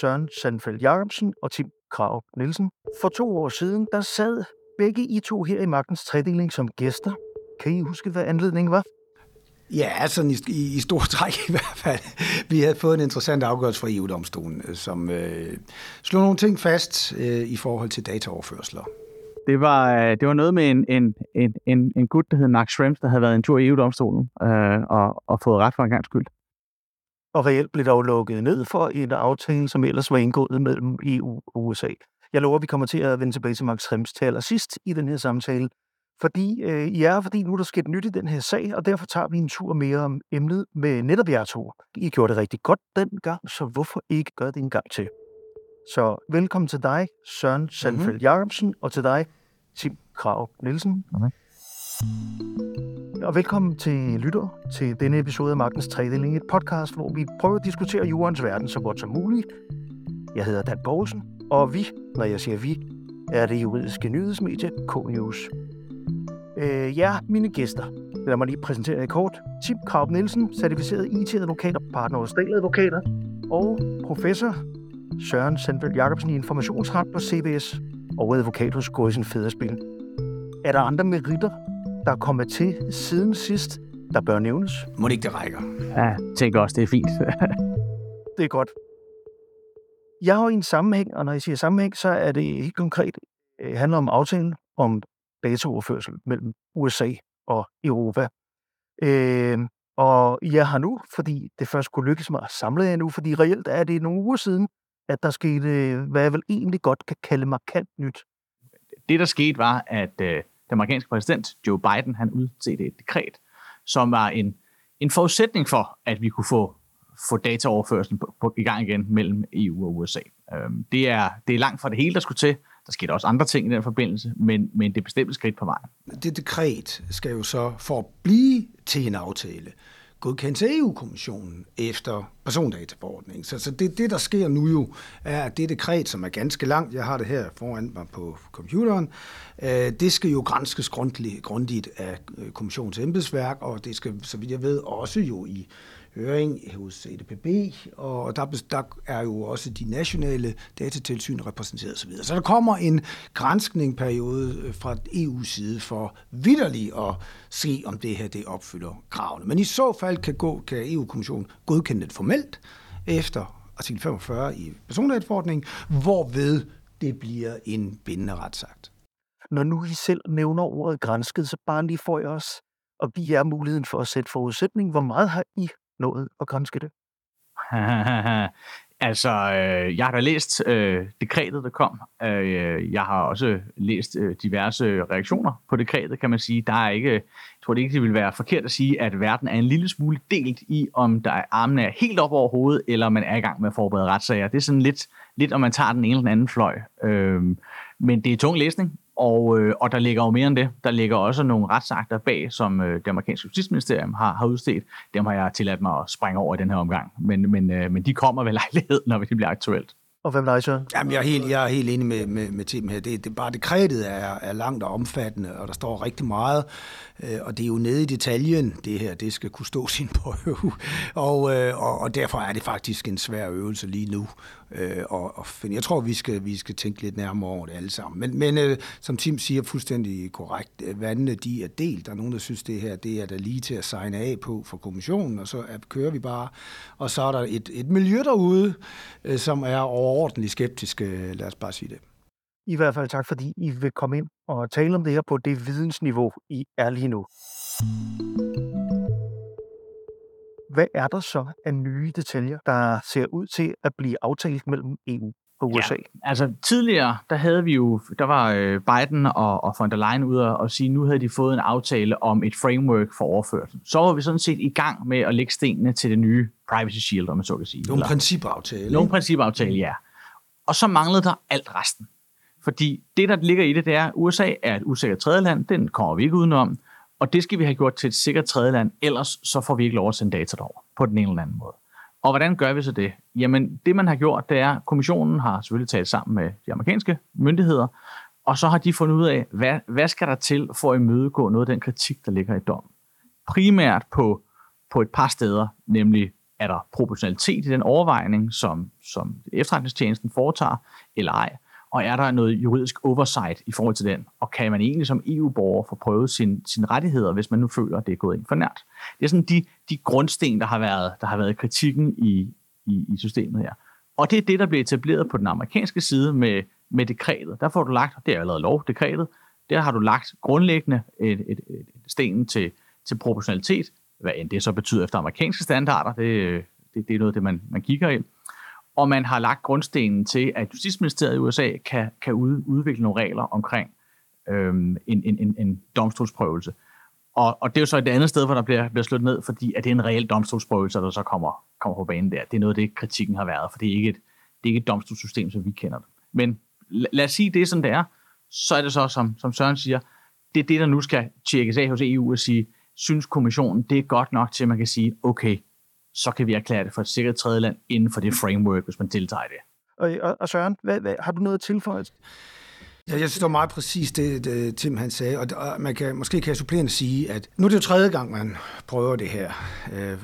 Søren Sandfeldt Jacobsen og Tim Krav Nielsen. For to år siden, der sad begge I to her i magtens tredeling som gæster. Kan I huske, hvad anledningen var? Ja, sådan i, i, i stor træk i hvert fald. Vi havde fået en interessant afgørelse fra EU-domstolen, øh, som øh, slog nogle ting fast øh, i forhold til dataoverførsler. Det var, øh, det var noget med en, en, en, en, en gut, der hed Max Schrems, der havde været en tur i EU-domstolen øh, og, og fået ret for en gang skyld. Og reelt blev der jo lukket ned for en aftale, som ellers var indgået mellem EU og USA. Jeg lover, at vi kommer til at vende tilbage til Max Schrems til allersidst i den her samtale, fordi øh, I er, fordi nu er der sket nyt i den her sag, og derfor tager vi en tur mere om emnet med netop jer to. I gjorde det rigtig godt dengang, så hvorfor ikke gøre det en gang til? Så velkommen til dig, Søren Sandfeldt mm-hmm. Jacobsen, og til dig, Tim Krav Nielsen. Okay. Og velkommen til lytter til denne episode af Magtens Tredeling, et podcast, hvor vi prøver at diskutere jordens verden så godt som muligt. Jeg hedder Dan Poulsen, og vi, når jeg siger vi, er det juridiske nyhedsmedie K-News. Øh, ja, mine gæster. Lad mig lige præsentere jer kort. Tim Kraup Nielsen, certificeret IT-advokat og partner hos Advokater, og professor Søren Sandfeldt Jacobsen i informationsret på CBS og advokat hos Gorsen Federspil. Er der andre meritter, der er kommet til siden sidst, der bør nævnes? Må det ikke det rækker? Ja, jeg tænker også, det er fint. det er godt. Jeg har i en sammenhæng, og når jeg siger sammenhæng, så er det helt konkret, det øh, handler om aftalen om dataoverførsel mellem USA og Europa. Øh, og jeg har nu, fordi det først kunne lykkes mig at samle jer nu, fordi reelt er det nogle uger siden, at der skete, hvad jeg vel egentlig godt kan kalde markant nyt. Det, der skete, var, at øh, den amerikanske præsident Joe Biden, han udsendte et dekret, som var en, en forudsætning for, at vi kunne få, få dataoverførselen på, på, i gang igen mellem EU og USA. Øhm, det, er, det er langt fra det hele, der skulle til. Der skete også andre ting i den forbindelse, men, men det er bestemt skridt på vejen. Det dekret skal jo så for at blive til en aftale, godkendt til EU-kommissionen efter persondataforordningen. Så, så det, det, der sker nu jo, er, at det dekret, som er ganske langt, jeg har det her foran mig på computeren, øh, det skal jo grænskes grundigt, grundigt af øh, kommissionens embedsværk, og det skal, så vidt jeg ved, også jo i høring hos EDPB, og der, der er jo også de nationale datatilsyn repræsenteret osv. Så der kommer en grænskningperiode øh, fra EU's side for vidderligt at se, om det her det opfylder kravene. Men i så fald kan, gå, kan EU-kommissionen godkende det formelt efter artikel 45 i personlighedsforordningen, hvorved det bliver en bindende retsakt. Når nu I selv nævner ordet grænsket, så bare lige får jeg os og give jer muligheden for at sætte forudsætning. Hvor meget har I nået at grænske det? altså, øh, jeg har da læst øh, dekretet, der kom. Øh, jeg har også læst øh, diverse reaktioner på dekretet, kan man sige. Der er ikke, jeg tror det ikke, det vil være forkert at sige, at verden er en lille smule delt i, om der er armene er helt op over hovedet, eller man er i gang med at forberede retssager. Det er sådan lidt, lidt om man tager den ene eller den anden fløj. Øh, men det er tung læsning, og, øh, og der ligger jo mere end det. Der ligger også nogle retsakter bag, som øh, det amerikanske justitsministerium har, har udstedt. Dem har jeg tilladt mig at springe over i den her omgang. Men, men, øh, men de kommer ved lejlighed, når det bliver aktuelt. Og hvem er så? Jamen, jeg er helt, jeg er helt enig med, med, med Tim her. Det, det, bare dekretet er, er langt og omfattende, og der står rigtig meget. Øh, og det er jo nede i detaljen, det her, det skal kunne stå sin prøve. Og, øh, og, og derfor er det faktisk en svær øvelse lige nu. Øh, og, og jeg tror, vi skal, vi skal tænke lidt nærmere over det alle sammen. Men, men øh, som Tim siger fuldstændig korrekt, øh, vandene de er delt. Der er nogen, der synes, det her det er der lige til at signe af på for kommissionen, og så kører vi bare. Og så er der et, et miljø derude, øh, som er overordentligt skeptiske, lad os bare sige det. I hvert fald tak, fordi I vil komme ind og tale om det her på det vidensniveau, I er lige nu. Hvad er der så af nye detaljer, der ser ud til at blive aftalt mellem EU og USA? Ja, altså tidligere, der havde vi jo, der var øh, Biden og, og von der Leyen ude og sige, nu havde de fået en aftale om et framework for overførsel. Så var vi sådan set i gang med at lægge stenene til det nye Privacy Shield, om man så kan sige. Nogle principaftale. Nogle principaftale, ja. Og så manglede der alt resten. Fordi det, der ligger i det, det er, at USA er et usikkert tredjeland, den kommer vi ikke udenom, og det skal vi have gjort til et sikkert tredjeland, ellers så får vi ikke lov at sende data derover på den ene eller anden måde. Og hvordan gør vi så det? Jamen, det man har gjort, det er, at kommissionen har selvfølgelig talt sammen med de amerikanske myndigheder, og så har de fundet ud af, hvad, hvad skal der til for at imødegå noget af den kritik, der ligger i dommen. Primært på, på et par steder, nemlig er der proportionalitet i den overvejning, som, som efterretningstjenesten foretager, eller ej? Og er der noget juridisk oversight i forhold til den? Og kan man egentlig som EU-borger få prøvet sine sin rettigheder, hvis man nu føler, at det er gået ind for nært? Det er sådan de, de grundsten, der har været, der har været kritikken i, i, i systemet her. Og det er det, der bliver etableret på den amerikanske side med, med dekretet. Der får du lagt, det er allerede lov, dekretet, der har du lagt grundlæggende et, et, et, et sten til, til proportionalitet, hvad end det så betyder efter amerikanske standarder, det, det, det er noget det, man, man kigger ind. Og man har lagt grundstenen til, at Justitsministeriet i USA kan, kan ud, udvikle nogle regler omkring øhm, en, en, en, en domstolsprøvelse. Og, og det er jo så et andet sted, hvor der bliver, bliver slået ned, fordi at det er en reel domstolsprøvelse, der så kommer, kommer på banen der. Det er noget af det, kritikken har været, for det er ikke et, det er ikke et domstolssystem, som vi kender det. Men lad os sige det, som det er. Så er det så, som, som Søren siger, det er det, der nu skal tjekkes af hos EU og sige, synes kommissionen, det er godt nok til, at man kan sige, okay, så kan vi erklære det for et sikkert tredjeland inden for det framework, hvis man deltager i det. Og, og, og Søren, hvad, hvad, har du noget tilføjet? Ja, jeg synes, det var meget præcis det, det Tim han sagde, og, og man kan, måske kan jeg supplerende sige, at nu er det jo tredje gang, man prøver det her, øh,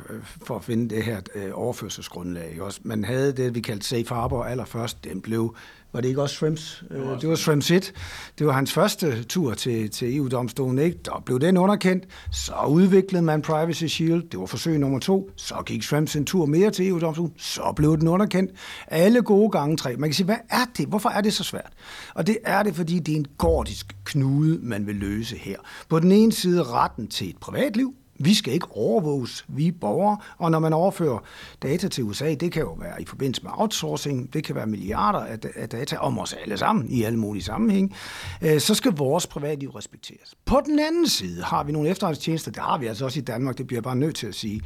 for at finde det her øh, overførselsgrundlag. Også. Man havde det, vi kaldte safe harbor allerførst, den blev var det ikke også Shrimps? Det var, det var Shrimps 1. Det var hans første tur til, til EU-domstolen. Ikke? Der blev den underkendt. Så udviklede man Privacy Shield. Det var forsøg nummer to. Så gik Shrimps en tur mere til EU-domstolen. Så blev den underkendt. Alle gode gange tre. Man kan sige, hvad er det? Hvorfor er det så svært? Og det er det, fordi det er en gordisk knude, man vil løse her. På den ene side retten til et privatliv, vi skal ikke overvåges, vi er borgere, og når man overfører data til USA, det kan jo være i forbindelse med outsourcing, det kan være milliarder af data om os alle sammen i alle mulige sammenhæng, øh, så skal vores privatliv respekteres. På den anden side har vi nogle efterretningstjenester, det har vi altså også i Danmark, det bliver jeg bare nødt til at sige,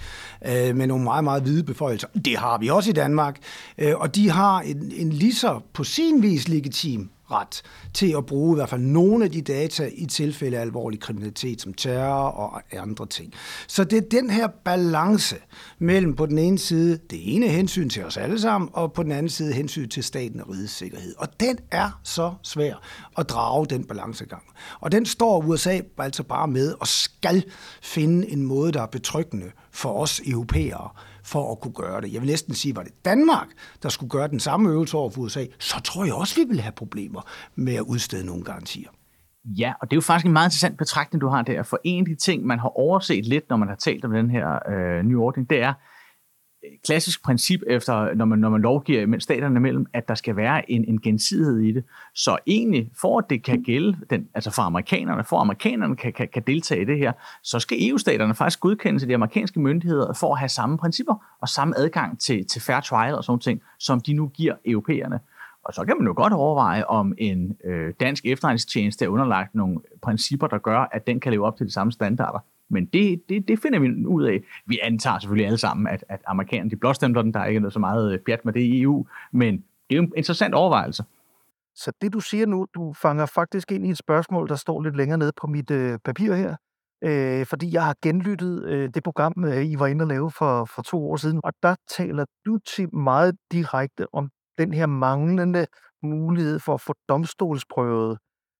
øh, med nogle meget, meget hvide beføjelser. Det har vi også i Danmark, øh, og de har en, en lige så på sin vis legitim ret til at bruge i hvert fald nogle af de data i tilfælde af alvorlig kriminalitet som terror og andre ting. Så det er den her balance mellem på den ene side det ene hensyn til os alle sammen, og på den anden side hensyn til staten og rigets sikkerhed. Og den er så svær at drage den balancegang. Og den står USA altså bare med og skal finde en måde, der er betryggende for os europæere for at kunne gøre det. Jeg vil næsten sige, var det Danmark, der skulle gøre den samme øvelse over for USA, så tror jeg også, vi vil have problemer med at udstede nogle garantier. Ja, og det er jo faktisk en meget interessant betragtning, du har der. For en af de ting, man har overset lidt, når man har talt om den her øh, nye ordning, det er, Øh, klassisk princip efter, når man, når man lovgiver mellem staterne imellem, at der skal være en, en gensidighed i det. Så egentlig, for at det kan gælde, den, altså for amerikanerne, for amerikanerne kan, kan, kan deltage i det her, så skal EU-staterne faktisk godkende til de amerikanske myndigheder for at have samme principper og samme adgang til, til fair trial og sådan ting, som de nu giver europæerne. Og så kan man jo godt overveje, om en øh, dansk efterretningstjeneste er underlagt nogle principper, der gør, at den kan leve op til de samme standarder. Men det, det, det finder vi ud af. Vi antager selvfølgelig alle sammen, at, at amerikanerne de blåstempler den. Der er ikke noget så meget øh, pjat med det i EU, men det er jo en interessant overvejelse. Så det, du siger nu, du fanger faktisk ind i et spørgsmål, der står lidt længere nede på mit øh, papir her. Øh, fordi jeg har genlyttet øh, det program, øh, I var inde og lave for, for to år siden, og der taler du til meget direkte om den her manglende mulighed for at få domstolsprøvet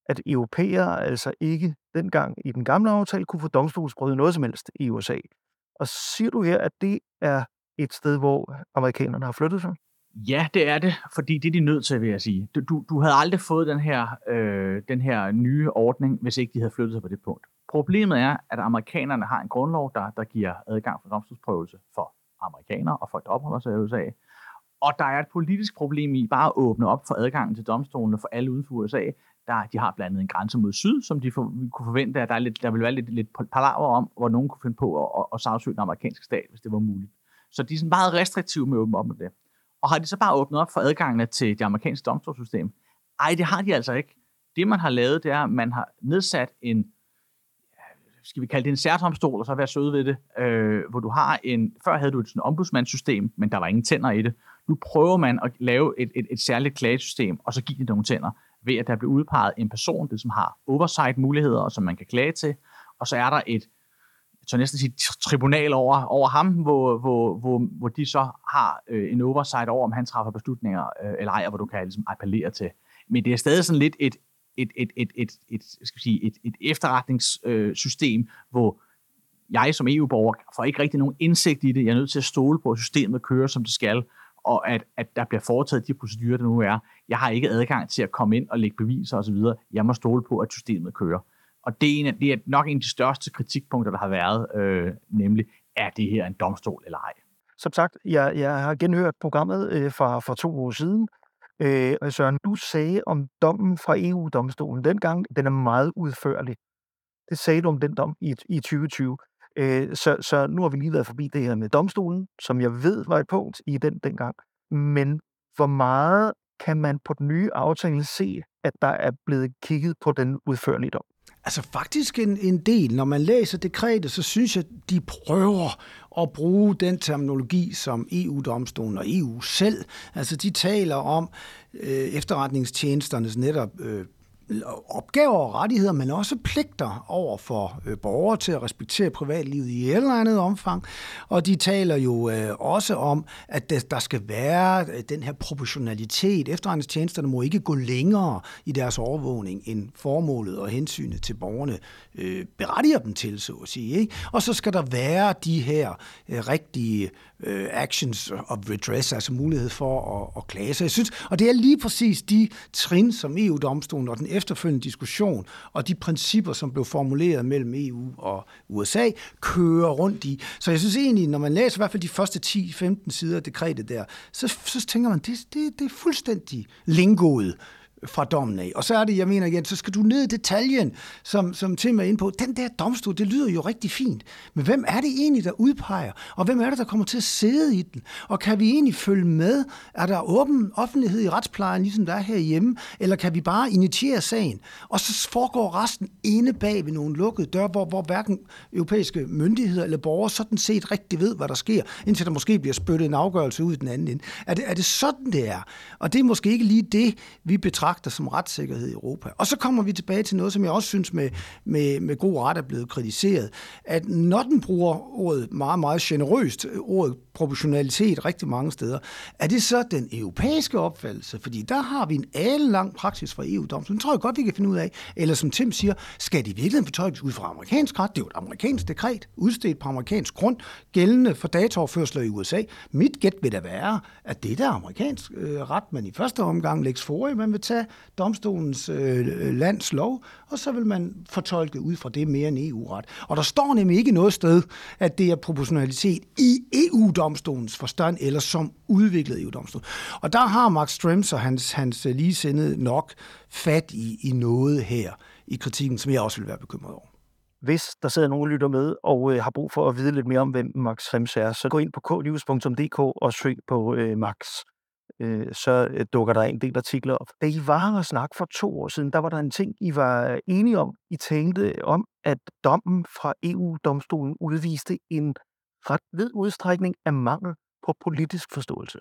at europæere altså ikke dengang i den gamle aftale kunne få domstolsprøvet noget som helst i USA. Og siger du her, at det er et sted, hvor amerikanerne har flyttet sig? Ja, det er det, fordi det er de nødt til, vil jeg sige. Du, du, havde aldrig fået den her, øh, den her nye ordning, hvis ikke de havde flyttet sig på det punkt. Problemet er, at amerikanerne har en grundlov, der, der giver adgang for domstolsprøvelse for amerikanere og folk, der opholder sig i USA. Og der er et politisk problem i bare at åbne op for adgangen til domstolene for alle uden for USA, der, de har blandt andet en grænse mod syd, som de for, vi kunne forvente, at der, er lidt, der ville være lidt, lidt palaver om, hvor nogen kunne finde på at, at, at sagsøge den amerikanske stat, hvis det var muligt. Så de er sådan meget restriktive med at åbne op med det. Og har de så bare åbnet op for adgangene til det amerikanske domstolssystem? Ej, det har de altså ikke. Det, man har lavet, det er, at man har nedsat en, skal vi kalde det en særdomstol, og så være søde ved det, øh, hvor du har en, før havde du et sådan ombudsmandssystem, men der var ingen tænder i det. Nu prøver man at lave et, et, et særligt klagesystem, og så give det nogle tænder ved at der bliver udpeget en person, det som har oversight-muligheder, og som man kan klage til, og så er der et, jeg tør næsten sige, tribunal over, over ham, hvor, hvor, hvor, hvor de så har øh, en oversight over, om han træffer beslutninger øh, eller ej, og hvor du kan ligesom appellere til. Men det er stadig sådan lidt et, et, et, et, et, et, skal sige, et, et efterretningssystem, øh, hvor jeg som EU-borger får ikke rigtig nogen indsigt i det. Jeg er nødt til at stole på, at systemet kører, som det skal, og at, at der bliver foretaget de procedurer, der nu er. Jeg har ikke adgang til at komme ind og lægge beviser osv. Jeg må stole på, at systemet kører. Og det er, en, det er nok en af de største kritikpunkter, der har været, øh, nemlig, er det her en domstol eller ej? Som sagt, jeg, jeg har genhørt programmet øh, fra, fra to år siden, øh, og Søren, du sagde om dommen fra EU-domstolen dengang, den er meget udførlig. Det sagde du om den dom i, i 2020. Øh, så, så nu har vi lige været forbi det her med domstolen, som jeg ved var et punkt i den dengang. Men hvor meget kan man på den nye aftale se, at der er blevet kigget på den udførlige dom? Altså faktisk en, en del. Når man læser dekretet, så synes jeg, de prøver at bruge den terminologi, som EU-domstolen og EU selv, altså de taler om øh, efterretningstjenesternes netop øh, opgaver og rettigheder, men også pligter over for øh, borgere til at respektere privatlivet i et eller andet omfang. Og de taler jo øh, også om, at der, der skal være øh, den her proportionalitet. Efterretningstjenesterne må ikke gå længere i deres overvågning end formålet og hensynet til borgerne øh, berettiger dem til, så at sige. Ikke? Og så skal der være de her øh, rigtige øh, actions of redress, altså mulighed for at, at klage. Så jeg synes, og det er lige præcis de trin, som EU-domstolen og den efterfølgende diskussion og de principper, som blev formuleret mellem EU og USA, kører rundt i. Så jeg synes egentlig, når man læser i hvert fald de første 10-15 sider af dekretet der, så, så tænker man, det, det, det er fuldstændig lingoet fra dommen af. Og så er det, jeg mener igen, så skal du ned i detaljen, som, som Tim er inde på. Den der domstol, det lyder jo rigtig fint. Men hvem er det egentlig, der udpeger? Og hvem er det, der kommer til at sidde i den? Og kan vi egentlig følge med? Er der åben offentlighed i retsplejen, ligesom der er herhjemme? Eller kan vi bare initiere sagen? Og så foregår resten inde bag ved nogle lukkede døre, hvor, hvor hverken europæiske myndigheder eller borgere sådan set rigtig ved, hvad der sker, indtil der måske bliver spyttet en afgørelse ud i den anden ende. Er det, er det sådan, det er? Og det er måske ikke lige det, vi betragter betragter som retssikkerhed i Europa. Og så kommer vi tilbage til noget, som jeg også synes med, med, med god ret er blevet kritiseret, at når den bruger ordet meget, meget generøst, ordet proportionalitet rigtig mange steder, er det så den europæiske opfattelse? Fordi der har vi en lang praksis fra EU-domstolen. tror jeg godt, vi kan finde ud af. Eller som Tim siger, skal de virkelig fortolkes ud fra amerikansk ret? Det er jo et amerikansk dekret, udstedt på amerikansk grund, gældende for dataoverførsler i USA. Mit gæt vil da være, at det er amerikansk øh, ret, man i første omgang lægges for, man vil tage domstolens øh, lands lov, og så vil man fortolke ud fra det mere end EU-ret. Og der står nemlig ikke noget sted, at det er proportionalitet i EU-domstolens forstand, eller som udviklet EU-domstol. Og der har Max Strems og hans, hans ligesindede nok fat i, i noget her i kritikken, som jeg også vil være bekymret over. Hvis der sidder nogen, der lytter med og øh, har brug for at vide lidt mere om, hvem Max Rems er, så gå ind på knews.dk og søg på øh, Max øh, så øh, dukker der en del artikler op. Da I var her og snak for to år siden, der var der en ting, I var enige om. I tænkte om, at dommen fra EU-domstolen udviste en ret ved udstrækning af mangel på politisk forståelse.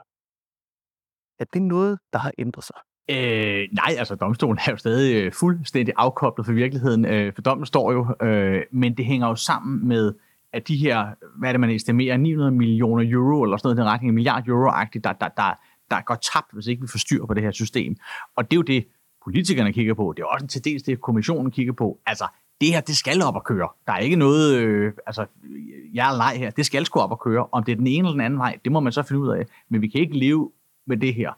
Er det noget, der har ændret sig? Øh, nej, altså domstolen er jo stadig øh, fuldstændig afkoblet fra virkeligheden, øh, for dommen står jo, øh, men det hænger jo sammen med, at de her, hvad er det man estimerer, 900 millioner euro, eller sådan noget, den retning, en milliard euro-agtigt, der, der, der, der går tabt, hvis ikke vi får styr på det her system. Og det er jo det, politikerne kigger på. Det er også til dels det, kommissionen kigger på. Altså, det her, det skal op og køre. Der er ikke noget, øh, altså, jeg er leg her. Det skal sgu op og køre. Om det er den ene eller den anden vej, det må man så finde ud af. Men vi kan ikke leve med det her.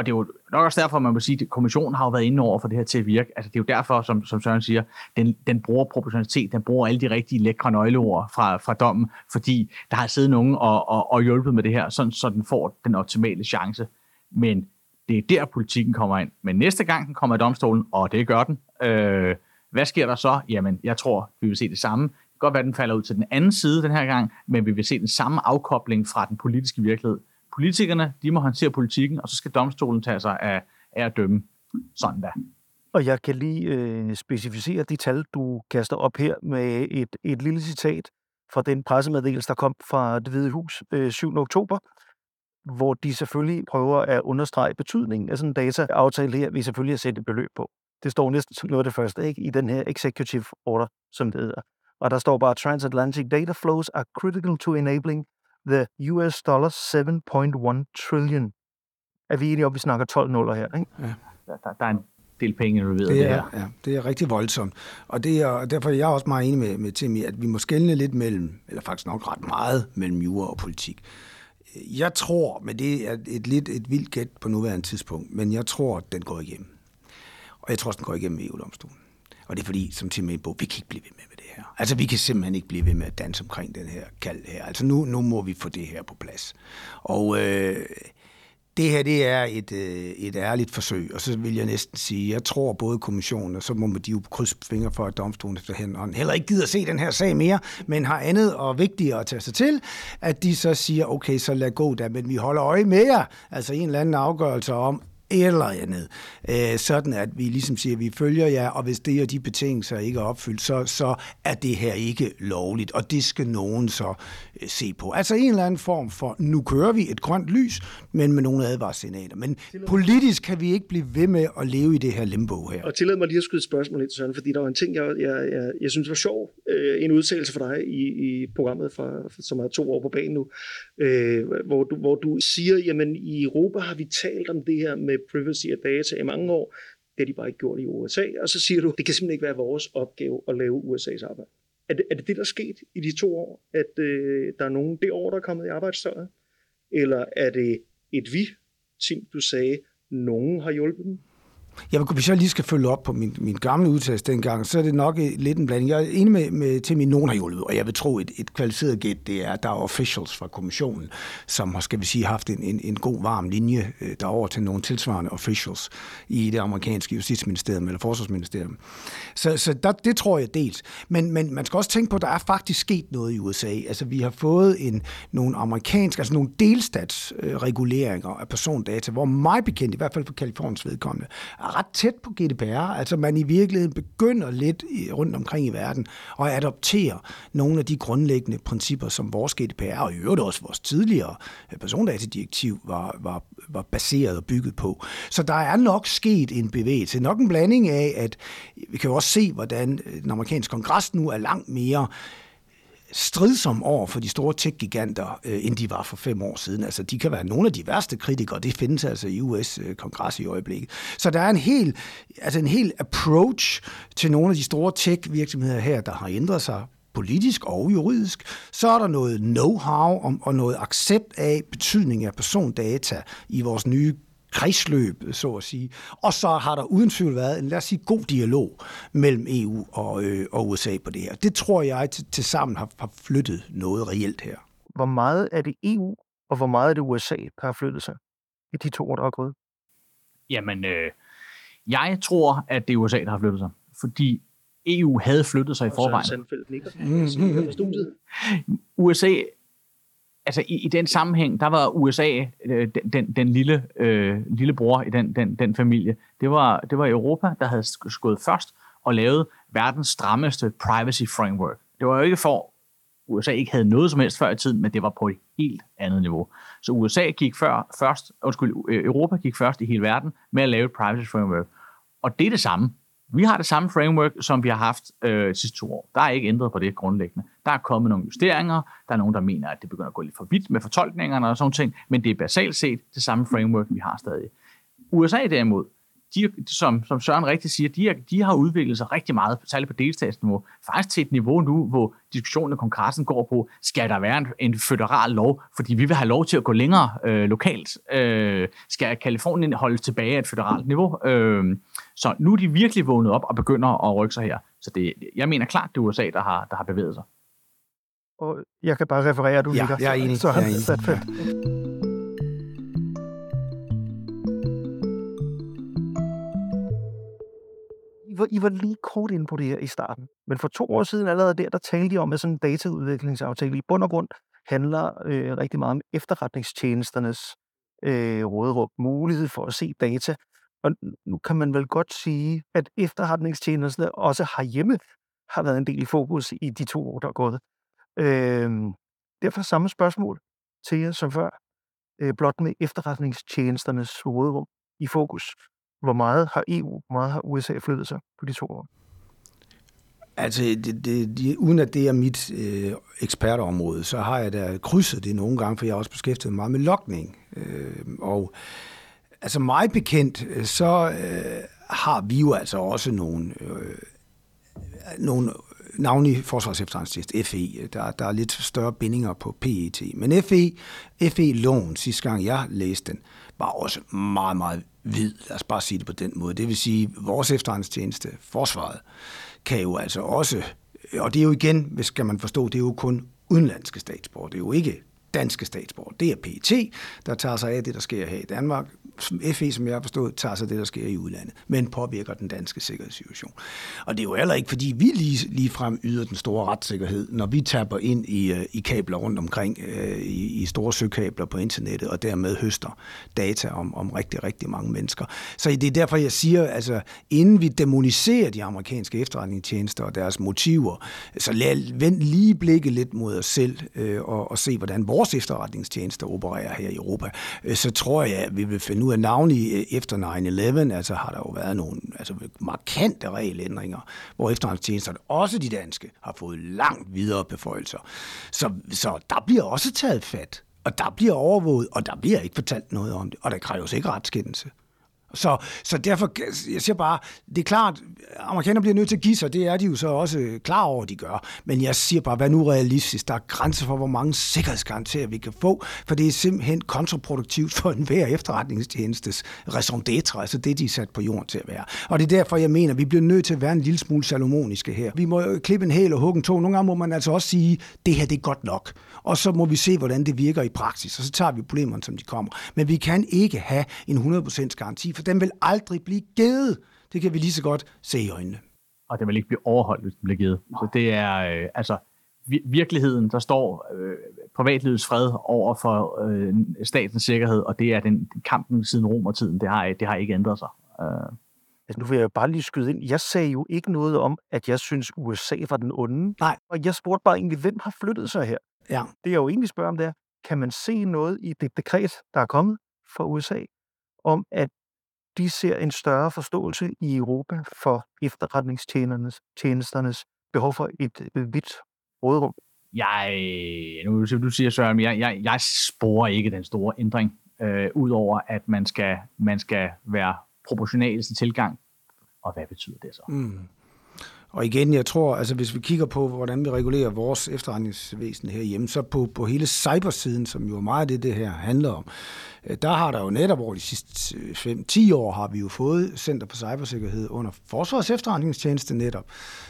Og det er jo nok også derfor, man må sige, at kommissionen har jo været inde over for det her til at virke. Altså, det er jo derfor, som, som Søren siger, den, den bruger proportionalitet, den bruger alle de rigtige lækre nøgleord fra, fra dommen, fordi der har siddet nogen og, og, og hjulpet med det her, sådan, så den får den optimale chance. Men det er der, politikken kommer ind. Men næste gang den kommer i domstolen, og det gør den, øh, hvad sker der så? Jamen, jeg tror, vi vil se det samme. Det kan godt være, at den falder ud til den anden side den her gang, men vi vil se den samme afkobling fra den politiske virkelighed. Politikerne, de må håndtere politikken, og så skal domstolen tage sig af, af at dømme. Sådan der. Og jeg kan lige øh, specificere de tal, du kaster op her med et, et lille citat fra den pressemeddelelse, der kom fra det Hvide Hus øh, 7. oktober, hvor de selvfølgelig prøver at understrege betydningen af sådan en dataaftale her, vi selvfølgelig har sætte et beløb på. Det står næsten som noget af det første ikke? i den her executive order, som det hedder. Og der står bare, transatlantic data flows are critical to enabling the US dollar 7.1 trillion. Er vi enige om, at vi snakker 12 nuller her? Ikke? Ja. Der, der, der, er en, del penge involveret det er, det her. Ja, det er rigtig voldsomt. Og det er, derfor er jeg også meget enig med, med Timmy, at vi må skælne lidt mellem, eller faktisk nok ret meget mellem jura og politik. Jeg tror, men det er et lidt et vildt gæt på nuværende tidspunkt, men jeg tror, at den går igennem. Og jeg tror også, den går igennem EU-domstolen. Og det er fordi, som Tim er på, vi kan ikke blive ved med, her. Altså, vi kan simpelthen ikke blive ved med at danse omkring den her kald her. Altså, nu, nu må vi få det her på plads. Og øh, det her, det er et, øh, et ærligt forsøg, og så vil jeg næsten sige, jeg tror både kommissionen, og så må de jo krydse fingre for, at domstolen efterhånden og heller ikke gider se den her sag mere, men har andet og vigtigere at tage sig til, at de så siger, okay, så lad gå da, men vi holder øje med jer, altså en eller anden afgørelse om, eller andet, øh, sådan at vi ligesom siger, at vi følger jer, og hvis det og de betingelser ikke er opfyldt, så, så er det her ikke lovligt, og det skal nogen så øh, se på. Altså en eller anden form for, nu kører vi et grønt lys, men med nogle advarssignaler. Men politisk kan vi ikke blive ved med at leve i det her limbo her. Og tillad mig lige at skyde et spørgsmål ind, Søren, fordi der var en ting, jeg, jeg, jeg, jeg synes var sjov. Øh, en udtalelse for dig i, i programmet, fra, som er to år på banen nu, øh, hvor, du, hvor du siger, jamen i Europa har vi talt om det her med privacy af data i mange år. Det har de bare ikke gjort i USA. Og så siger du, det kan simpelthen ikke være vores opgave at lave USA's arbejde. Er det er det, det der er sket i de to år, at øh, der er nogen det år, der er kommet i arbejdstøjet? Eller er det et vi, Tim, du sagde, nogen har hjulpet dem? Ja, hvis jeg lige skal følge op på min, min gamle udtalelse dengang, så er det nok øh, lidt en blanding. Jeg er enig med, med min nogen har hjulpet, og jeg vil tro, et, et kvalificeret gæt, det er, at der er officials fra kommissionen, som har, skal vi sige, haft en, en, en god, varm linje øh, derover til nogle tilsvarende officials i det amerikanske justitsministerium eller forsvarsministerium. Så, så der, det tror jeg dels. Men, men man skal også tænke på, at der er faktisk sket noget i USA. Altså, vi har fået en, nogle amerikanske, altså nogle delstatsreguleringer af persondata, hvor mig bekendt, i hvert fald for Kaliforniens vedkommende, er ret tæt på GDPR. Altså man i virkeligheden begynder lidt rundt omkring i verden at adoptere nogle af de grundlæggende principper, som vores GDPR og i øvrigt også vores tidligere øh, persondatadirektiv var, var, var baseret og bygget på. Så der er nok sket en bevægelse. Nok en blanding af, at vi kan jo også se, hvordan øh, den amerikanske kongres nu er langt mere stridsom over for de store tech-giganter, øh, end de var for fem år siden. Altså, de kan være nogle af de værste kritikere, det findes altså i US-kongres øh, i øjeblikket. Så der er en hel, altså en hel approach til nogle af de store tech-virksomheder her, der har ændret sig politisk og juridisk, så er der noget know-how og noget accept af betydning af persondata i vores nye kredsløb, så at sige. Og så har der uden tvivl været en, lad os sige, god dialog mellem EU og, øh, og USA på det her. Det tror jeg til, til sammen har, har flyttet noget reelt her. Hvor meget er det EU, og hvor meget er det USA, der har flyttet sig i de to år, der er gået? Jamen, øh, jeg tror, at det er USA, der har flyttet sig. Fordi EU havde flyttet sig i forvejen. Mm-hmm. USA altså i, i den sammenhæng, der var USA øh, den, den lille, øh, lille bror i den, den, den familie. Det var, det var Europa, der havde skudt først og lavet verdens strammeste privacy framework. Det var jo ikke for, USA ikke havde noget som helst før i tiden, men det var på et helt andet niveau. Så USA gik før, først, undskyld, Europa gik først i hele verden med at lave et privacy framework. Og det er det samme. Vi har det samme framework, som vi har haft øh, sidste to år. Der er ikke ændret på det grundlæggende. Der er kommet nogle justeringer. Der er nogen, der mener, at det begynder at gå lidt for vidt med fortolkningerne og sådan ting. Men det er basalt set det samme framework, vi har stadig. USA derimod, de, som, som Søren rigtig siger, de, er, de har udviklet sig rigtig meget, særligt på delstatsniveau, faktisk til et niveau nu, hvor diskussionen i kongressen går på, skal der være en, en federal lov, fordi vi vil have lov til at gå længere øh, lokalt. Øh, skal Kalifornien holdes tilbage af et federalt niveau? Øh, så nu er de virkelig vågnet op og begynder at rykke sig her. Så det, jeg mener klart, det er USA, der har, der har bevæget sig. Og jeg kan bare referere, du ja, ligger. jeg er enig. Så jeg er enig. Var, I var lige kort inde på det her i starten. Men for to år siden allerede der, der talte de om, at sådan en dataudviklingsaftale i bund og grund handler øh, rigtig meget om efterretningstjenesternes øh, råderum, mulighed for at se data. Og nu kan man vel godt sige, at efterretningstjenesterne også herhjemme har været en del i fokus i de to år, der er gået. Øh, derfor samme spørgsmål til jer som før, øh, blot med efterretningstjenesternes råderum i fokus. Hvor meget har EU, hvor meget har USA flyttet sig på de to år? Altså, det, det, det, uden at det er mit øh, ekspertområde, så har jeg da krydset det nogle gange, for jeg har også beskæftiget mig meget med lokning. Øh, og altså mig bekendt, øh, så øh, har vi jo altså også nogle, øh, nogle navnlig Forsvars FE, der, der er lidt større bindinger på PET. Men FE, FE-loven, sidste gang jeg læste den, var også meget, meget hvid. Lad os bare sige det på den måde. Det vil sige, vores efterretningstjeneste, Forsvaret, kan jo altså også, øh, og det er jo igen, hvis skal man forstå, det er jo kun udenlandske statsborger. Det er jo ikke danske statsborger. Det er PET, der tager sig af det, der sker her i Danmark. FE, som jeg har forstået, tager sig det, der sker i udlandet, men påvirker den danske sikkerhedssituation. Og det er jo heller ikke, fordi vi lige, lige frem yder den store retssikkerhed, når vi taber ind i, øh, i kabler rundt omkring, øh, i, i store søkabler på internettet, og dermed høster data om, om rigtig, rigtig mange mennesker. Så det er derfor, jeg siger, altså, inden vi demoniserer de amerikanske efterretningstjenester og deres motiver, så lad, vend lige blikket lidt mod os selv øh, og, og se, hvordan vores efterretningstjenester opererer her i Europa. Øh, så tror jeg, at vi vil finde ud er navnlig øh, efter 9-11, altså har der jo været nogle altså markante regelændringer, hvor efterretningstjenesterne, også de danske, har fået langt videre beføjelser. Så, så der bliver også taget fat, og der bliver overvåget, og der bliver ikke fortalt noget om det, og der kræves ikke retskendelse. Så, så derfor, jeg siger bare, det er klart, amerikanerne bliver nødt til at give sig, det er de jo så også klar over, de gør. Men jeg siger bare, hvad nu realistisk? Der er grænser for, hvor mange sikkerhedsgarantier vi kan få, for det er simpelthen kontraproduktivt for enhver efterretningstjenestes raison d'etre, altså det, de er sat på jorden til at være. Og det er derfor, jeg mener, vi bliver nødt til at være en lille smule salomoniske her. Vi må klippe en hæl og hugge en to. Nogle gange må man altså også sige, det her det er godt nok. Og så må vi se, hvordan det virker i praksis, og så tager vi problemerne, som de kommer. Men vi kan ikke have en 100% garanti for den vil aldrig blive givet. Det kan vi lige så godt se i øjnene. Og det vil ikke blive overholdt, hvis den bliver givet. Så det er øh, altså virkeligheden, der står øh, privatlivets fred over for øh, statens sikkerhed, og det er den kampen siden romertiden. Det har, det har ikke ændret sig. Øh. Altså, nu vil jeg bare lige skyde ind. Jeg sagde jo ikke noget om, at jeg synes, USA var den onde. Nej. Og jeg spurgte bare egentlig, hvem har flyttet sig her? Ja. Det jeg jo egentlig spørger om, det er, kan man se noget i det dekret, der er kommet fra USA, om at de ser en større forståelse i Europa for efterretningstjenesternes tjenesternes behov for et vidt råderum? Jeg, nu du siger Søren, jeg, jeg, jeg sporer ikke den store ændring, øh, udover at man skal, man skal være proportional til tilgang. Og hvad betyder det så? Mm. Og igen, jeg tror, altså hvis vi kigger på, hvordan vi regulerer vores efterretningsvæsen herhjemme, så på, på hele cybersiden, som jo meget det, det her handler om, øh, der har der jo netop over de sidste øh, 5-10 år, har vi jo fået Center for Cybersikkerhed under Forsvars efterretningstjeneste netop,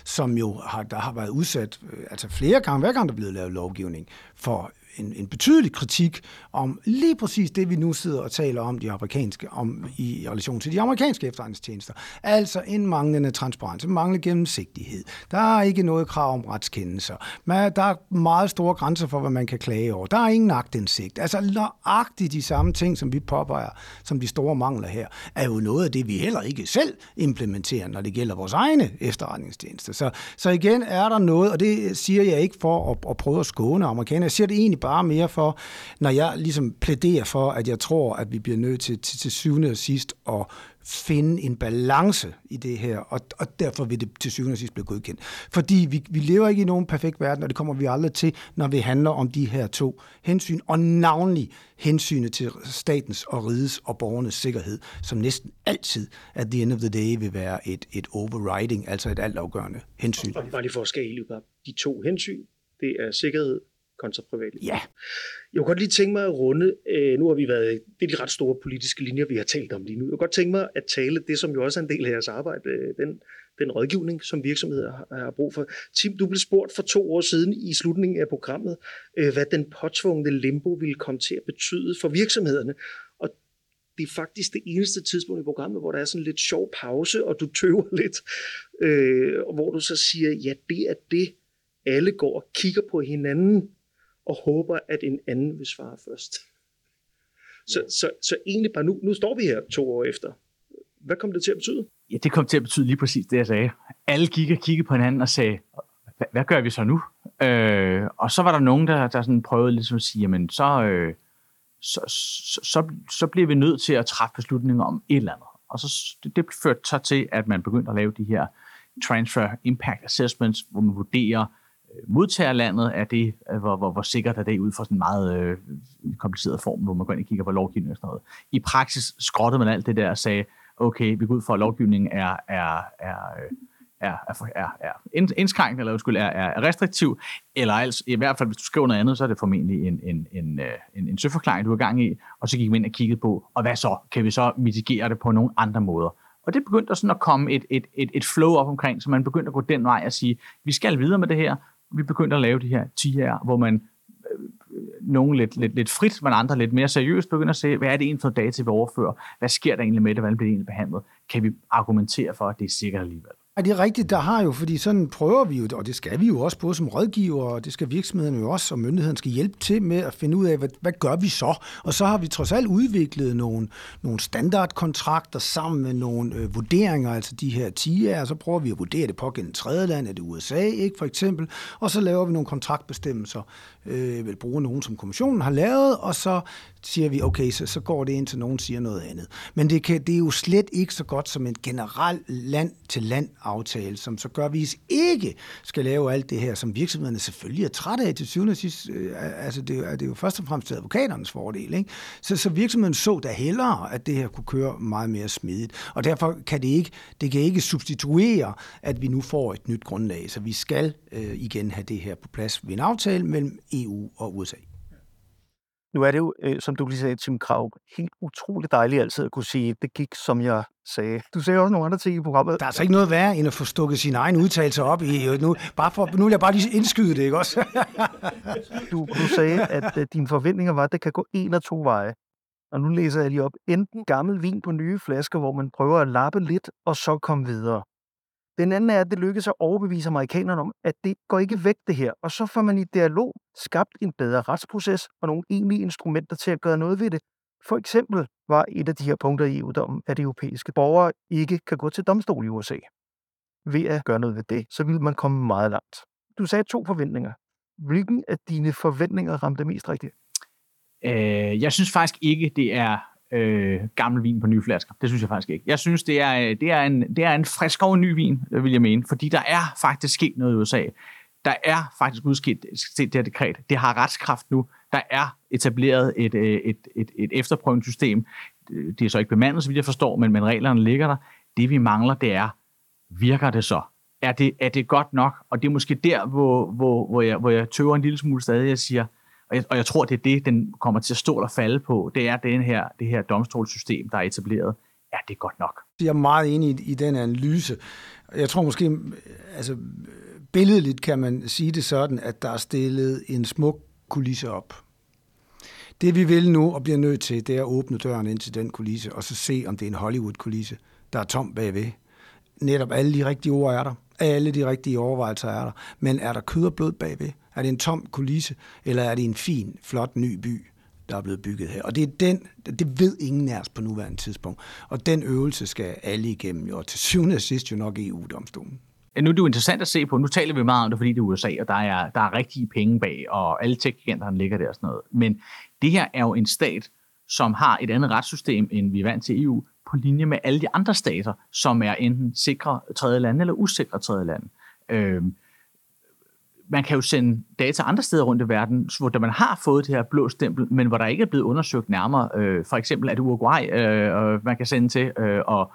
som jo har, der har været udsat øh, altså flere gange, hver gang der er blevet lavet lovgivning, for en, en betydelig kritik om lige præcis det, vi nu sidder og taler om, de amerikanske, om i relation til de amerikanske efterretningstjenester. Altså en manglende transparens, en manglende gennemsigtighed. Der er ikke noget krav om retskendelser. Men der er meget store grænser for, hvad man kan klage over. Der er ingen agtindsigt. Altså nøjagtigt de samme ting, som vi påpeger, som de store mangler her, er jo noget af det, vi heller ikke selv implementerer, når det gælder vores egne efterretningstjenester. Så, så igen er der noget, og det siger jeg ikke for at, at prøve at skåne amerikanerne. Jeg siger det egentlig bare mere for, når jeg ligesom plæderer for, at jeg tror, at vi bliver nødt til til, til syvende og sidst at finde en balance i det her, og, og derfor vil det til syvende og sidst blive godkendt. Fordi vi, vi lever ikke i nogen perfekt verden, og det kommer vi aldrig til, når vi handler om de her to hensyn, og navnlig hensynet til statens og rides og borgernes sikkerhed, som næsten altid at the end of the day vil være et, et overriding, altså et altafgørende hensyn. Og bare lige for at skale de to hensyn, det er sikkerhed kontra privatliv. Ja. Jeg kunne godt lige tænke mig at runde, øh, nu har vi været, det er de ret store politiske linjer, vi har talt om lige nu. Jeg kunne godt tænke mig at tale det, som jo også er en del af jeres arbejde, øh, den, den rådgivning, som virksomheder har, har brug for. Tim, du blev spurgt for to år siden i slutningen af programmet, øh, hvad den påtvungne limbo ville komme til at betyde for virksomhederne. Og det er faktisk det eneste tidspunkt i programmet, hvor der er sådan lidt sjov pause, og du tøver lidt, øh, hvor du så siger, ja, det er det, alle går og kigger på hinanden og håber, at en anden vil svare først. Så, så, så egentlig bare nu, nu står vi her to år efter. Hvad kom det til at betyde? Ja, det kom til at betyde lige præcis det, jeg sagde. Alle gik og kiggede på hinanden og sagde, hvad, gør vi så nu? Øh, og så var der nogen, der, der sådan prøvede ligesom at sige, jamen så, øh, så, så, så, så bliver vi nødt til at træffe beslutninger om et eller andet. Og så, det, det førte så til, at man begyndte at lave de her transfer impact assessments, hvor man vurderer, modtagerlandet er det, øh, hvor, hvor, hvor sikkert er det ud fra sådan en meget øh, kompliceret form, hvor man går ind og kigger på lovgivning og sådan noget. I praksis skrottede man alt det der og sagde, okay, vi går ud for, at lovgivningen er, er, er, øh, er, er, er, er indskrænkende, eller undskyld, er, er restriktiv, eller altså, i hvert fald, hvis du skriver noget andet, så er det formentlig en, en, en, øh, en, en søforklaring, du er i gang i, og så gik vi ind og kiggede på, og hvad så? Kan vi så mitigere det på nogle andre måder? Og det begyndte sådan at komme et, et, et, et flow op omkring, så man begyndte at gå den vej og sige, vi skal videre med det her. Vi begyndte at lave de her 10 hvor man nogle nogen lidt, lidt, lidt frit, men andre lidt mere seriøst begynder at se, hvad er det egentlig for data, vi overfører? Hvad sker der egentlig med det? Hvordan bliver det egentlig behandlet? Kan vi argumentere for, at det er sikkert alligevel? Er det rigtigt? Der har jo, fordi sådan prøver vi jo, og det skal vi jo også både som rådgiver, og det skal virksomhederne jo også, og myndigheden skal hjælpe til med at finde ud af, hvad, hvad gør vi så? Og så har vi trods alt udviklet nogle, nogle standardkontrakter sammen med nogle øh, vurderinger, altså de her TIA'er, så prøver vi at vurdere det på gennem tredje land, er det USA, ikke for eksempel, og så laver vi nogle kontraktbestemmelser, øh, vil bruge nogen, som kommissionen har lavet, og så siger vi, okay, så, så går det ind til nogen siger noget andet. Men det, kan, det er jo slet ikke så godt som en generel land-til-land-aftale, som så gør, at vi ikke skal lave alt det her, som virksomhederne selvfølgelig er trætte af til syvende og sidst. Øh, altså, det, er, det er jo først og fremmest til advokaternes fordel. Ikke? Så, så virksomheden så da hellere, at det her kunne køre meget mere smidigt. Og derfor kan det ikke, det kan ikke substituere, at vi nu får et nyt grundlag. Så vi skal øh, igen have det her på plads ved en aftale mellem EU og USA. Nu er det jo, øh, som du lige sagde, Tim Krav, helt utroligt dejligt altid at kunne sige, det gik, som jeg sagde. Du sagde også nogle andre ting i programmet. Der er altså ikke noget værre, end at få stukket sin egen udtalelse op i. Nu, bare for, nu vil jeg bare lige indskyde det, ikke også? du, du sagde, at uh, dine forventninger var, at det kan gå en af to veje. Og nu læser jeg lige op. Enten gammel vin på nye flasker, hvor man prøver at lappe lidt, og så komme videre. Den anden er, at det lykkedes at overbevise amerikanerne om, at det går ikke væk det her, og så får man i dialog skabt en bedre retsproces og nogle egentlige instrumenter til at gøre noget ved det. For eksempel var et af de her punkter i EU-dommen, at europæiske borgere ikke kan gå til domstol i USA. Ved at gøre noget ved det, så vil man komme meget langt. Du sagde to forventninger. Hvilken af dine forventninger ramte mest rigtigt? Øh, jeg synes faktisk ikke, det er øh, gammel vin på nye flasker. Det synes jeg faktisk ikke. Jeg synes, det er, øh, det er, en, det er en frisk og ny vin, øh, vil jeg mene, fordi der er faktisk sket noget i USA. Der er faktisk udskilt det her dekret. Det har retskraft nu. Der er etableret et, øh, et, et, et efterprøvningssystem. Det er så ikke bemandet, så vidt jeg forstår, men, men reglerne ligger der. Det vi mangler, det er, virker det så? Er det, er det godt nok? Og det er måske der, hvor, hvor, hvor, jeg, hvor jeg tøver en lille smule stadig. Jeg siger, og jeg, og jeg tror, det er det, den kommer til at stå og falde på. Det er den her, det her domstolssystem, der er etableret. Ja, det er godt nok. Jeg er meget enig i, i den analyse. Jeg tror måske, altså billedligt kan man sige det sådan, at der er stillet en smuk kulisse op. Det vi vil nu og bliver nødt til, det er at åbne døren ind til den kulisse, og så se, om det er en Hollywood-kulisse, der er tom bagved. Netop alle de rigtige ord er der. Alle de rigtige overvejelser er der. Men er der kød og blod bagved? Er det en tom kulisse, eller er det en fin, flot ny by, der er blevet bygget her? Og det er den, det ved ingen af os på nuværende tidspunkt. Og den øvelse skal alle igennem, jo, og til syvende og sidst jo nok EU-domstolen. Nu er det jo interessant at se på. Nu taler vi meget om det, fordi det er USA, og der er, der er rigtige penge bag, og alle tech ligger der og sådan noget. Men det her er jo en stat, som har et andet retssystem, end vi er vant til EU, på linje med alle de andre stater, som er enten sikre tredje lande eller usikre tredje lande. Øhm, man kan jo sende data andre steder rundt i verden, hvor man har fået det her blå stempel, men hvor der ikke er blevet undersøgt nærmere. Øh, for eksempel er det Uruguay, øh, man kan sende til, øh, og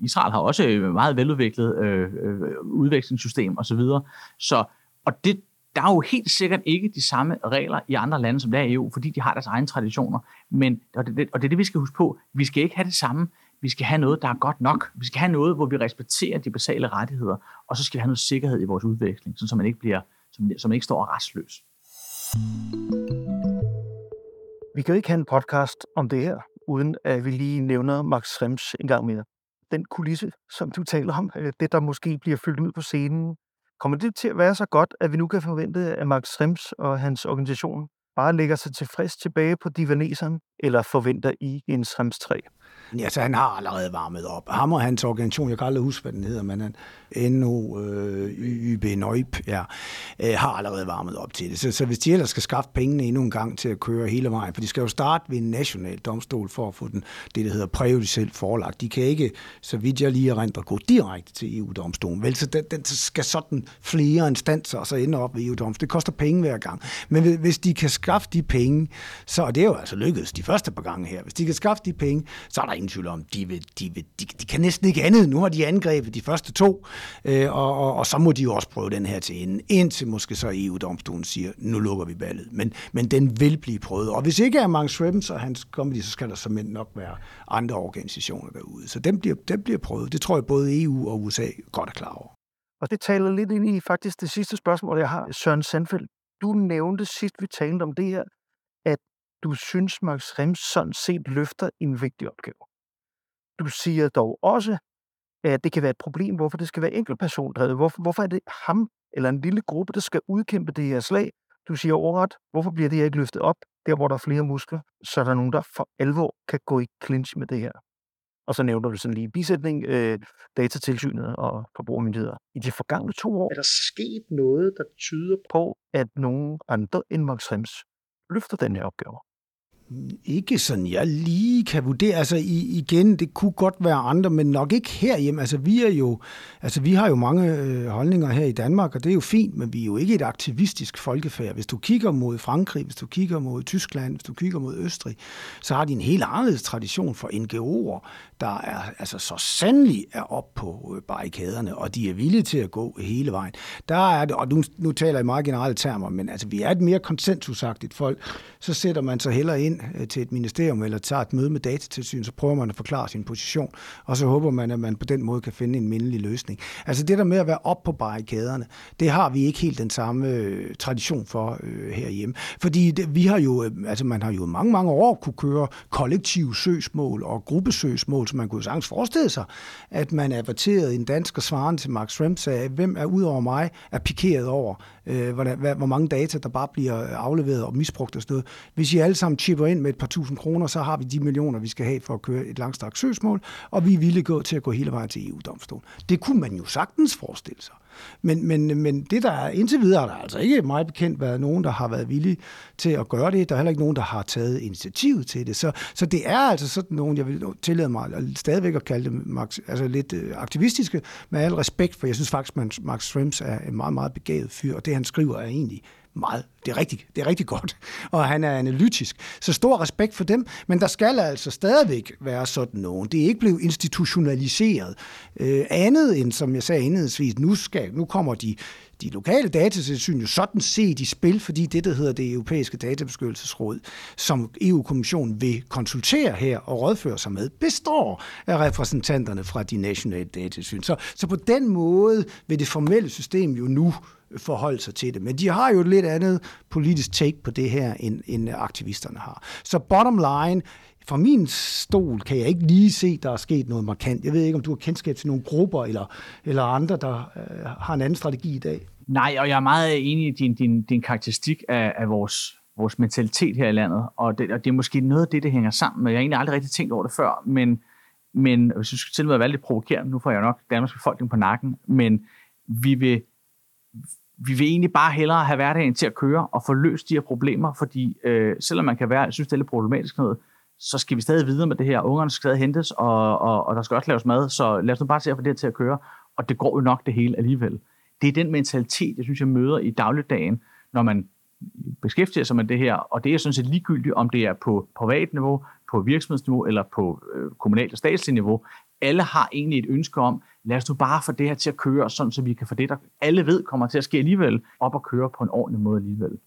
Israel har også et meget veludviklet øh, øh udvekslingssystem osv. Så, så, og det, der er jo helt sikkert ikke de samme regler i andre lande, som der er i EU, fordi de har deres egne traditioner. Men, og det, og det er det, vi skal huske på. Vi skal ikke have det samme. Vi skal have noget, der er godt nok. Vi skal have noget, hvor vi respekterer de basale rettigheder, og så skal vi have noget sikkerhed i vores udveksling, så man ikke bliver som, som ikke står restløs. Vi kan jo ikke have en podcast om det her, uden at vi lige nævner Max Schrems en gang mere. Den kulisse, som du taler om, øh, det der måske bliver fyldt ud på scenen, kommer det til at være så godt, at vi nu kan forvente, at Max Schrems og hans organisation bare lægger sig tilfreds tilbage på divaneseren, eller forventer I en Schrems 3? Ja, så han har allerede varmet op. Ham og hans organisation, jeg kan aldrig huske, hvad den hedder, men han, NO, øh, YB Nøjp, ja, øh, har allerede varmet op til det. Så, så hvis de ellers skal skaffe pengene endnu en gang til at køre hele vejen, for de skal jo starte ved en national domstol for at få den, det, der hedder præjudicielt forelagt. De kan ikke, så vidt jeg lige erindrer, gå direkte til EU-domstolen. Vel, så den, den skal sådan flere instanser og så ende op ved EU-domstolen. Det koster penge hver gang. Men hvis de kan skaffe de penge, så er det jo altså lykkedes de første par gange her. Hvis de kan skaffe de penge, så så er der ingen tvivl om, de, vil, de, vil, de, de kan næsten ikke andet. Nu har de angrebet de første to, øh, og, og, og så må de jo også prøve den her til enden, indtil måske så EU-domstolen siger, nu lukker vi ballet. Men, men den vil blive prøvet. Og hvis ikke er Mark Schrebbens og hans comedy, så skal der som nok være andre organisationer derude. Så den bliver, den bliver prøvet. Det tror jeg både EU og USA godt er klar over. Og det taler lidt ind i faktisk det sidste spørgsmål, jeg har. Søren Sandfeldt, du nævnte sidst, vi talte om det her, du synes, Max Rems sådan set løfter en vigtig opgave. Du siger dog også, at det kan være et problem, hvorfor det skal være enkeltpersondrevet. Hvorfor, hvorfor er det ham eller en lille gruppe, der skal udkæmpe det her slag? Du siger overret, hvorfor bliver det her ikke løftet op, der hvor der er flere muskler, så er der nogen, der for alvor kan gå i clinch med det her. Og så nævner du sådan lige bisætning, øh, datatilsynet og forbrugermyndigheder. I de forgangne to år er der sket noget, der tyder på, at nogen andre end Max Rems løfter den her opgave. Ikke sådan, jeg lige kan vurdere. Altså i, igen, det kunne godt være andre, men nok ikke herhjemme. Altså vi er jo, altså vi har jo mange øh, holdninger her i Danmark, og det er jo fint, men vi er jo ikke et aktivistisk folkefærd. Hvis du kigger mod Frankrig, hvis du kigger mod Tyskland, hvis du kigger mod Østrig, så har de en helt anderledes tradition for NGO'er, der er altså så sandelig er op på øh, barrikaderne, og de er villige til at gå hele vejen. Der er det, og nu, nu taler jeg meget generelle termer, men altså vi er et mere konsensusagtigt folk. Så sætter man sig heller ind Øh, til et ministerium eller tager et møde med datatilsyn, så prøver man at forklare sin position, og så håber man, at man på den måde kan finde en mindelig løsning. Altså det der med at være op på barrikaderne, det har vi ikke helt den samme øh, tradition for øh, herhjemme. Fordi det, vi har jo, øh, altså man har jo mange, mange år kunne køre kollektive søgsmål og gruppesøgsmål, så man kunne sagtens forestille sig, at man averterede en dansk og svaren til Mark Schrems sagde, hvem er ud over mig, er pikeret over, øh, hvordan, hvad, hvor mange data, der bare bliver øh, afleveret og misbrugt og sådan noget. Hvis I alle sammen chipper ind med et par tusind kroner, så har vi de millioner, vi skal have for at køre et langstrakt søgsmål, og vi ville gå til at gå hele vejen til EU-domstolen. Det kunne man jo sagtens forestille sig. Men, men, men det der er indtil videre, der er altså ikke meget bekendt været nogen, der har været villige til at gøre det. Der er heller ikke nogen, der har taget initiativet til det. Så, så det er altså sådan nogen, jeg vil tillade mig stadigvæk at kalde dem altså lidt øh, aktivistiske, med al respekt, for jeg synes faktisk, at Max Schrems er en meget, meget begavet fyr, og det han skriver er egentlig meget. Det er rigtigt. det er rigtig godt, og han er analytisk. Så stor respekt for dem, men der skal altså stadigvæk være sådan nogen. Det er ikke blevet institutionaliseret. Øh, andet end, som jeg sagde indledningsvis, nu, skal, nu kommer de de lokale datatilsyn jo sådan set i spil, fordi det, der hedder det europæiske databeskyttelsesråd, som EU-kommissionen vil konsultere her og rådføre sig med, består af repræsentanterne fra de nationale datatilsyn. Så, så på den måde vil det formelle system jo nu forholde sig til det. Men de har jo et lidt andet politisk take på det her, end, end aktivisterne har. Så bottom line, fra min stol kan jeg ikke lige se, der er sket noget markant. Jeg ved ikke, om du har kendskab til nogle grupper eller, eller andre, der øh, har en anden strategi i dag. Nej, og jeg er meget enig i din, din, din karakteristik af, af vores, vores mentalitet her i landet, og det, og det er måske noget af det, det hænger sammen med. Jeg har egentlig aldrig rigtig tænkt over det før, men, men hvis jeg skulle til at være lidt provokerende, nu får jeg nok Danmarks befolkning på nakken, men vi vil vi vil egentlig bare hellere have hverdagen til at køre og få løst de her problemer, fordi øh, selvom man kan være, jeg synes, det er lidt problematisk noget, så skal vi stadig videre med det her. Ungerne skal stadig hentes, og, og, og der skal også laves mad, så lad os nu bare se at få det her til at køre, og det går jo nok det hele alligevel. Det er den mentalitet, jeg synes, jeg møder i dagligdagen, når man beskæftiger sig med det her, og det er sådan set ligegyldigt, om det er på privat niveau, på virksomhedsniveau eller på øh, kommunalt og statsligt niveau. Alle har egentlig et ønske om, lad os nu bare få det her til at køre, sådan så vi kan få det, der alle ved kommer til at ske alligevel, op og køre på en ordentlig måde alligevel.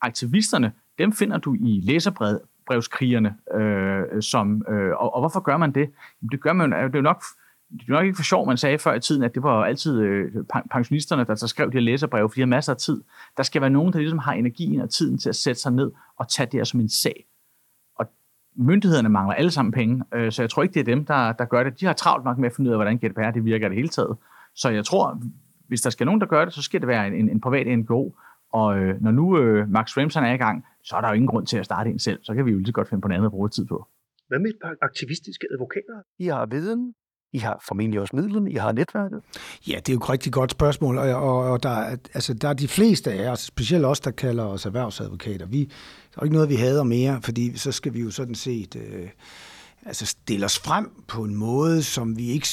Aktivisterne, dem finder du i læserbrevskrigerne, øh, som, øh, og, og hvorfor gør man det? Det gør man, det er jo nok det er nok ikke for sjov, man sagde før i tiden, at det var altid øh, pensionisterne, der så skrev de her læserbreve, fordi de har masser af tid. Der skal være nogen, der ligesom har energien og tiden til at sætte sig ned og tage det her som en sag myndighederne mangler alle sammen penge, øh, så jeg tror ikke, det er dem, der, der gør det. De har travlt nok med at finde ud af, hvordan GDPR det virker det hele taget. Så jeg tror, hvis der skal nogen, der gør det, så skal det være en, en privat NGO. Og øh, når nu øh, Max Ramson er i gang, så er der jo ingen grund til at starte en selv. Så kan vi jo lige så godt finde på noget andet at bruge tid på. Hvad med et par aktivistiske advokater? I har viden, i har formentlig også midlerne, I har netværket. Ja, det er jo et rigtig godt spørgsmål, og, og, og der, altså, der er de fleste af os, specielt os, der kalder os erhvervsadvokater, vi, der er ikke noget, vi hader mere, fordi så skal vi jo sådan set... Øh, altså stille os frem på en måde, som vi ikke,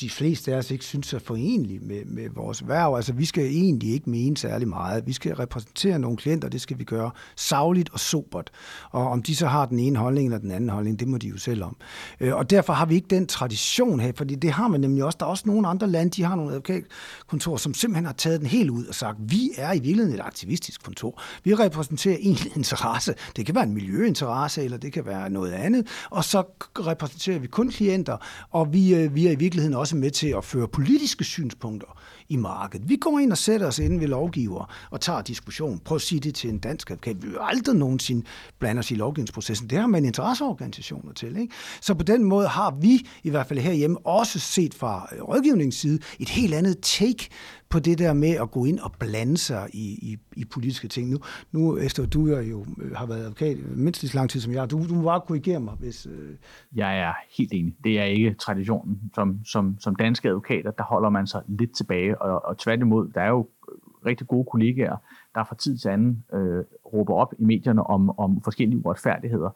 de fleste af os ikke synes er forenlig med, med vores værv. Altså vi skal egentlig ikke mene særlig meget. Vi skal repræsentere nogle klienter, det skal vi gøre savligt og sobert. Og om de så har den ene holdning eller den anden holdning, det må de jo selv om. Øh, og derfor har vi ikke den tradition her, fordi det har man nemlig også. Der er også nogle andre lande, de har nogle advokatkontorer, som simpelthen har taget den helt ud og sagt, vi er i virkeligheden et aktivistisk kontor. Vi repræsenterer en interesse. Det kan være en miljøinteresse, eller det kan være noget andet. Og så repræsenterer vi kun klienter, og vi, øh, vi er i virkeligheden også med til at føre politiske synspunkter i markedet. Vi går ind og sætter os inde ved lovgiver og tager diskussion. Prøv at sige det til en dansk advokat. Vi vil aldrig nogensinde blande os i lovgivningsprocessen. Det har man interesseorganisationer til. Ikke? Så på den måde har vi, i hvert fald herhjemme, også set fra rådgivningens side, et helt andet take på det der med at gå ind og blande sig i, i, i politiske ting. Nu, nu efter du jo øh, har været advokat mindst lige så lang tid som jeg, du, du må bare korrigere mig, hvis... Øh... Jeg er helt enig. Det er ikke traditionen. Som, som, som danske advokater, der holder man sig lidt tilbage, og, og tværtimod, der er jo øh, rigtig gode kollegaer, der fra tid til anden øh, råber op i medierne om, om forskellige uretfærdigheder.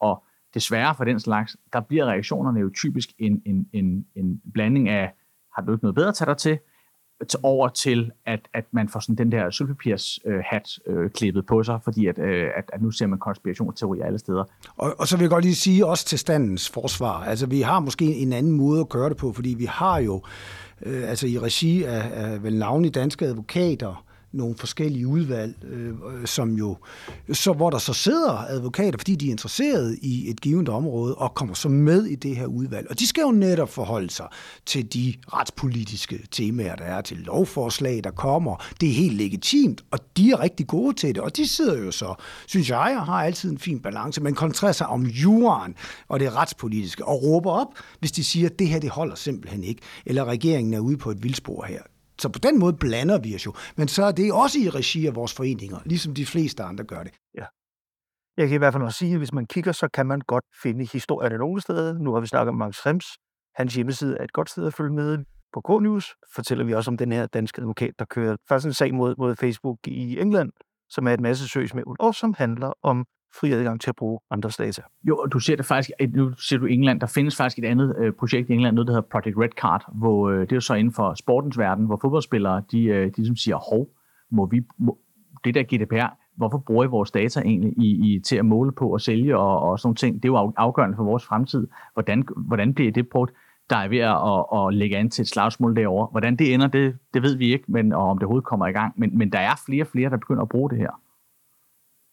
Og desværre for den slags, der bliver reaktionerne jo typisk en, en, en, en blanding af, har du ikke noget bedre at tage dig til over til, at, at man får sådan den der sølvpapirs øh, hat øh, klippet på sig, fordi at, øh, at, at nu ser man konspirationsteorier alle steder. Og, og så vil jeg godt lige sige også til standens forsvar, altså vi har måske en anden måde at gøre det på, fordi vi har jo øh, altså i regi af, af vel navnlig danske advokater, nogle forskellige udvalg, øh, som jo, så, hvor der så sidder advokater, fordi de er interesseret i et givet område, og kommer så med i det her udvalg. Og de skal jo netop forholde sig til de retspolitiske temaer, der er, til lovforslag, der kommer. Det er helt legitimt, og de er rigtig gode til det. Og de sidder jo så, synes jeg, har altid en fin balance, men koncentrerer sig om juraen og det retspolitiske, og råber op, hvis de siger, at det her det holder simpelthen ikke, eller regeringen er ude på et vildspor her. Så på den måde blander vi os jo. Men så er det også i regi af vores foreninger, ligesom de fleste andre gør det. Ja. Jeg kan i hvert fald også sige, at hvis man kigger, så kan man godt finde historierne nogle steder. Nu har vi snakket om Max Rems. Hans hjemmeside er et godt sted at følge med. På K-News fortæller vi også om den her danske advokat, der kører faktisk en sag mod, mod Facebook i England, som er et masse søgsmål, og som handler om fri adgang til at bruge andres data. Jo, og du ser det faktisk, nu ser du England, der findes faktisk et andet øh, projekt i England, noget der hedder Project Red Card, hvor øh, det er jo så inden for sportens verden, hvor fodboldspillere, de, øh, de ligesom siger, hov, må vi, må, det der GDPR, hvorfor bruger I vores data egentlig i, i, til at måle på og sælge og, og sådan nogle ting? Det er jo afgørende for vores fremtid. Hvordan, hvordan bliver det brugt? der er ved at, at lægge an til et slagsmål derovre. Hvordan det ender, det, det ved vi ikke, men, og om det overhovedet kommer i gang. Men, men der er flere og flere, der begynder at bruge det her.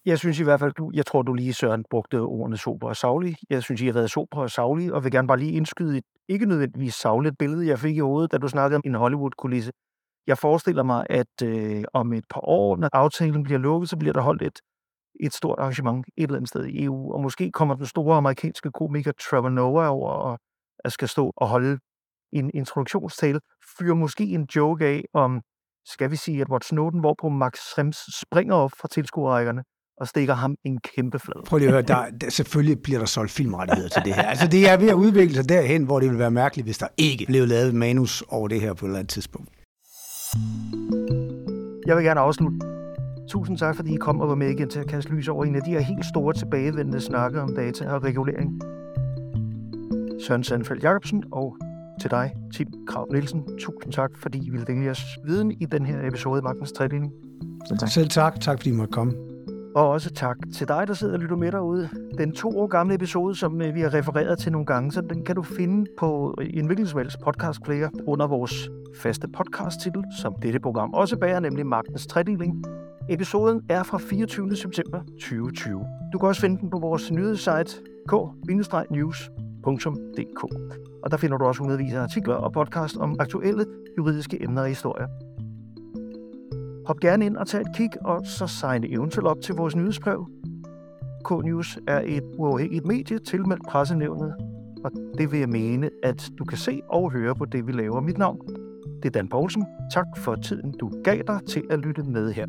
Jeg synes i hvert fald, du, jeg tror, du lige, Søren, brugte ordene sober og savlig. Jeg synes, I har været sober og savlig, og vil gerne bare lige indskyde et ikke nødvendigvis savligt billede, jeg fik i hovedet, da du snakkede om en Hollywood-kulisse. Jeg forestiller mig, at øh, om et par år, når aftalen bliver lukket, så bliver der holdt et, et stort arrangement et eller andet sted i EU, og måske kommer den store amerikanske komiker Trevor Noah over og skal stå og holde en introduktionstale, fyre måske en joke af om, skal vi sige, at Edward Snowden, hvorpå Max Schrems springer op fra tilskuerrækkerne, og stikker ham en kæmpe flad. Prøv lige at høre, der, der, selvfølgelig bliver der solgt filmrettigheder til det her. Altså det er ved at udvikle sig derhen, hvor det vil være mærkeligt, hvis der ikke blev lavet manus over det her på et eller andet tidspunkt. Jeg vil gerne afslutte. Tusind tak, fordi I kom og var med igen til at kaste lys over en af de her helt store tilbagevendende snakke om data og regulering. Søren Sandfeldt Jacobsen og til dig, Tim Krav Nielsen. Tusind tak, fordi I ville dele jeres viden i den her episode af Magtens Tredeling. Selv tak. Selv tak. Tak, fordi I måtte komme. Og også tak til dig, der sidder og lytter med derude. Den to år gamle episode, som øh, vi har refereret til nogle gange, så den kan du finde på øh, en hvilken som helst podcast player under vores faste podcast-titel, som dette program også bærer, nemlig Magtens Tredeling. Episoden er fra 24. september 2020. Du kan også finde den på vores nyhedssite k-news.dk. Og der finder du også hundredvis af artikler og podcast om aktuelle juridiske emner og historier. Hop gerne ind og tag et kig, og så signe eventuelt op til vores nyhedsbrev. K-News er et uafhængigt medie tilmeldt pressenævnet, og det vil jeg mene, at du kan se og høre på det, vi laver. Mit navn det er Dan Poulsen. Tak for tiden, du gav dig til at lytte med her.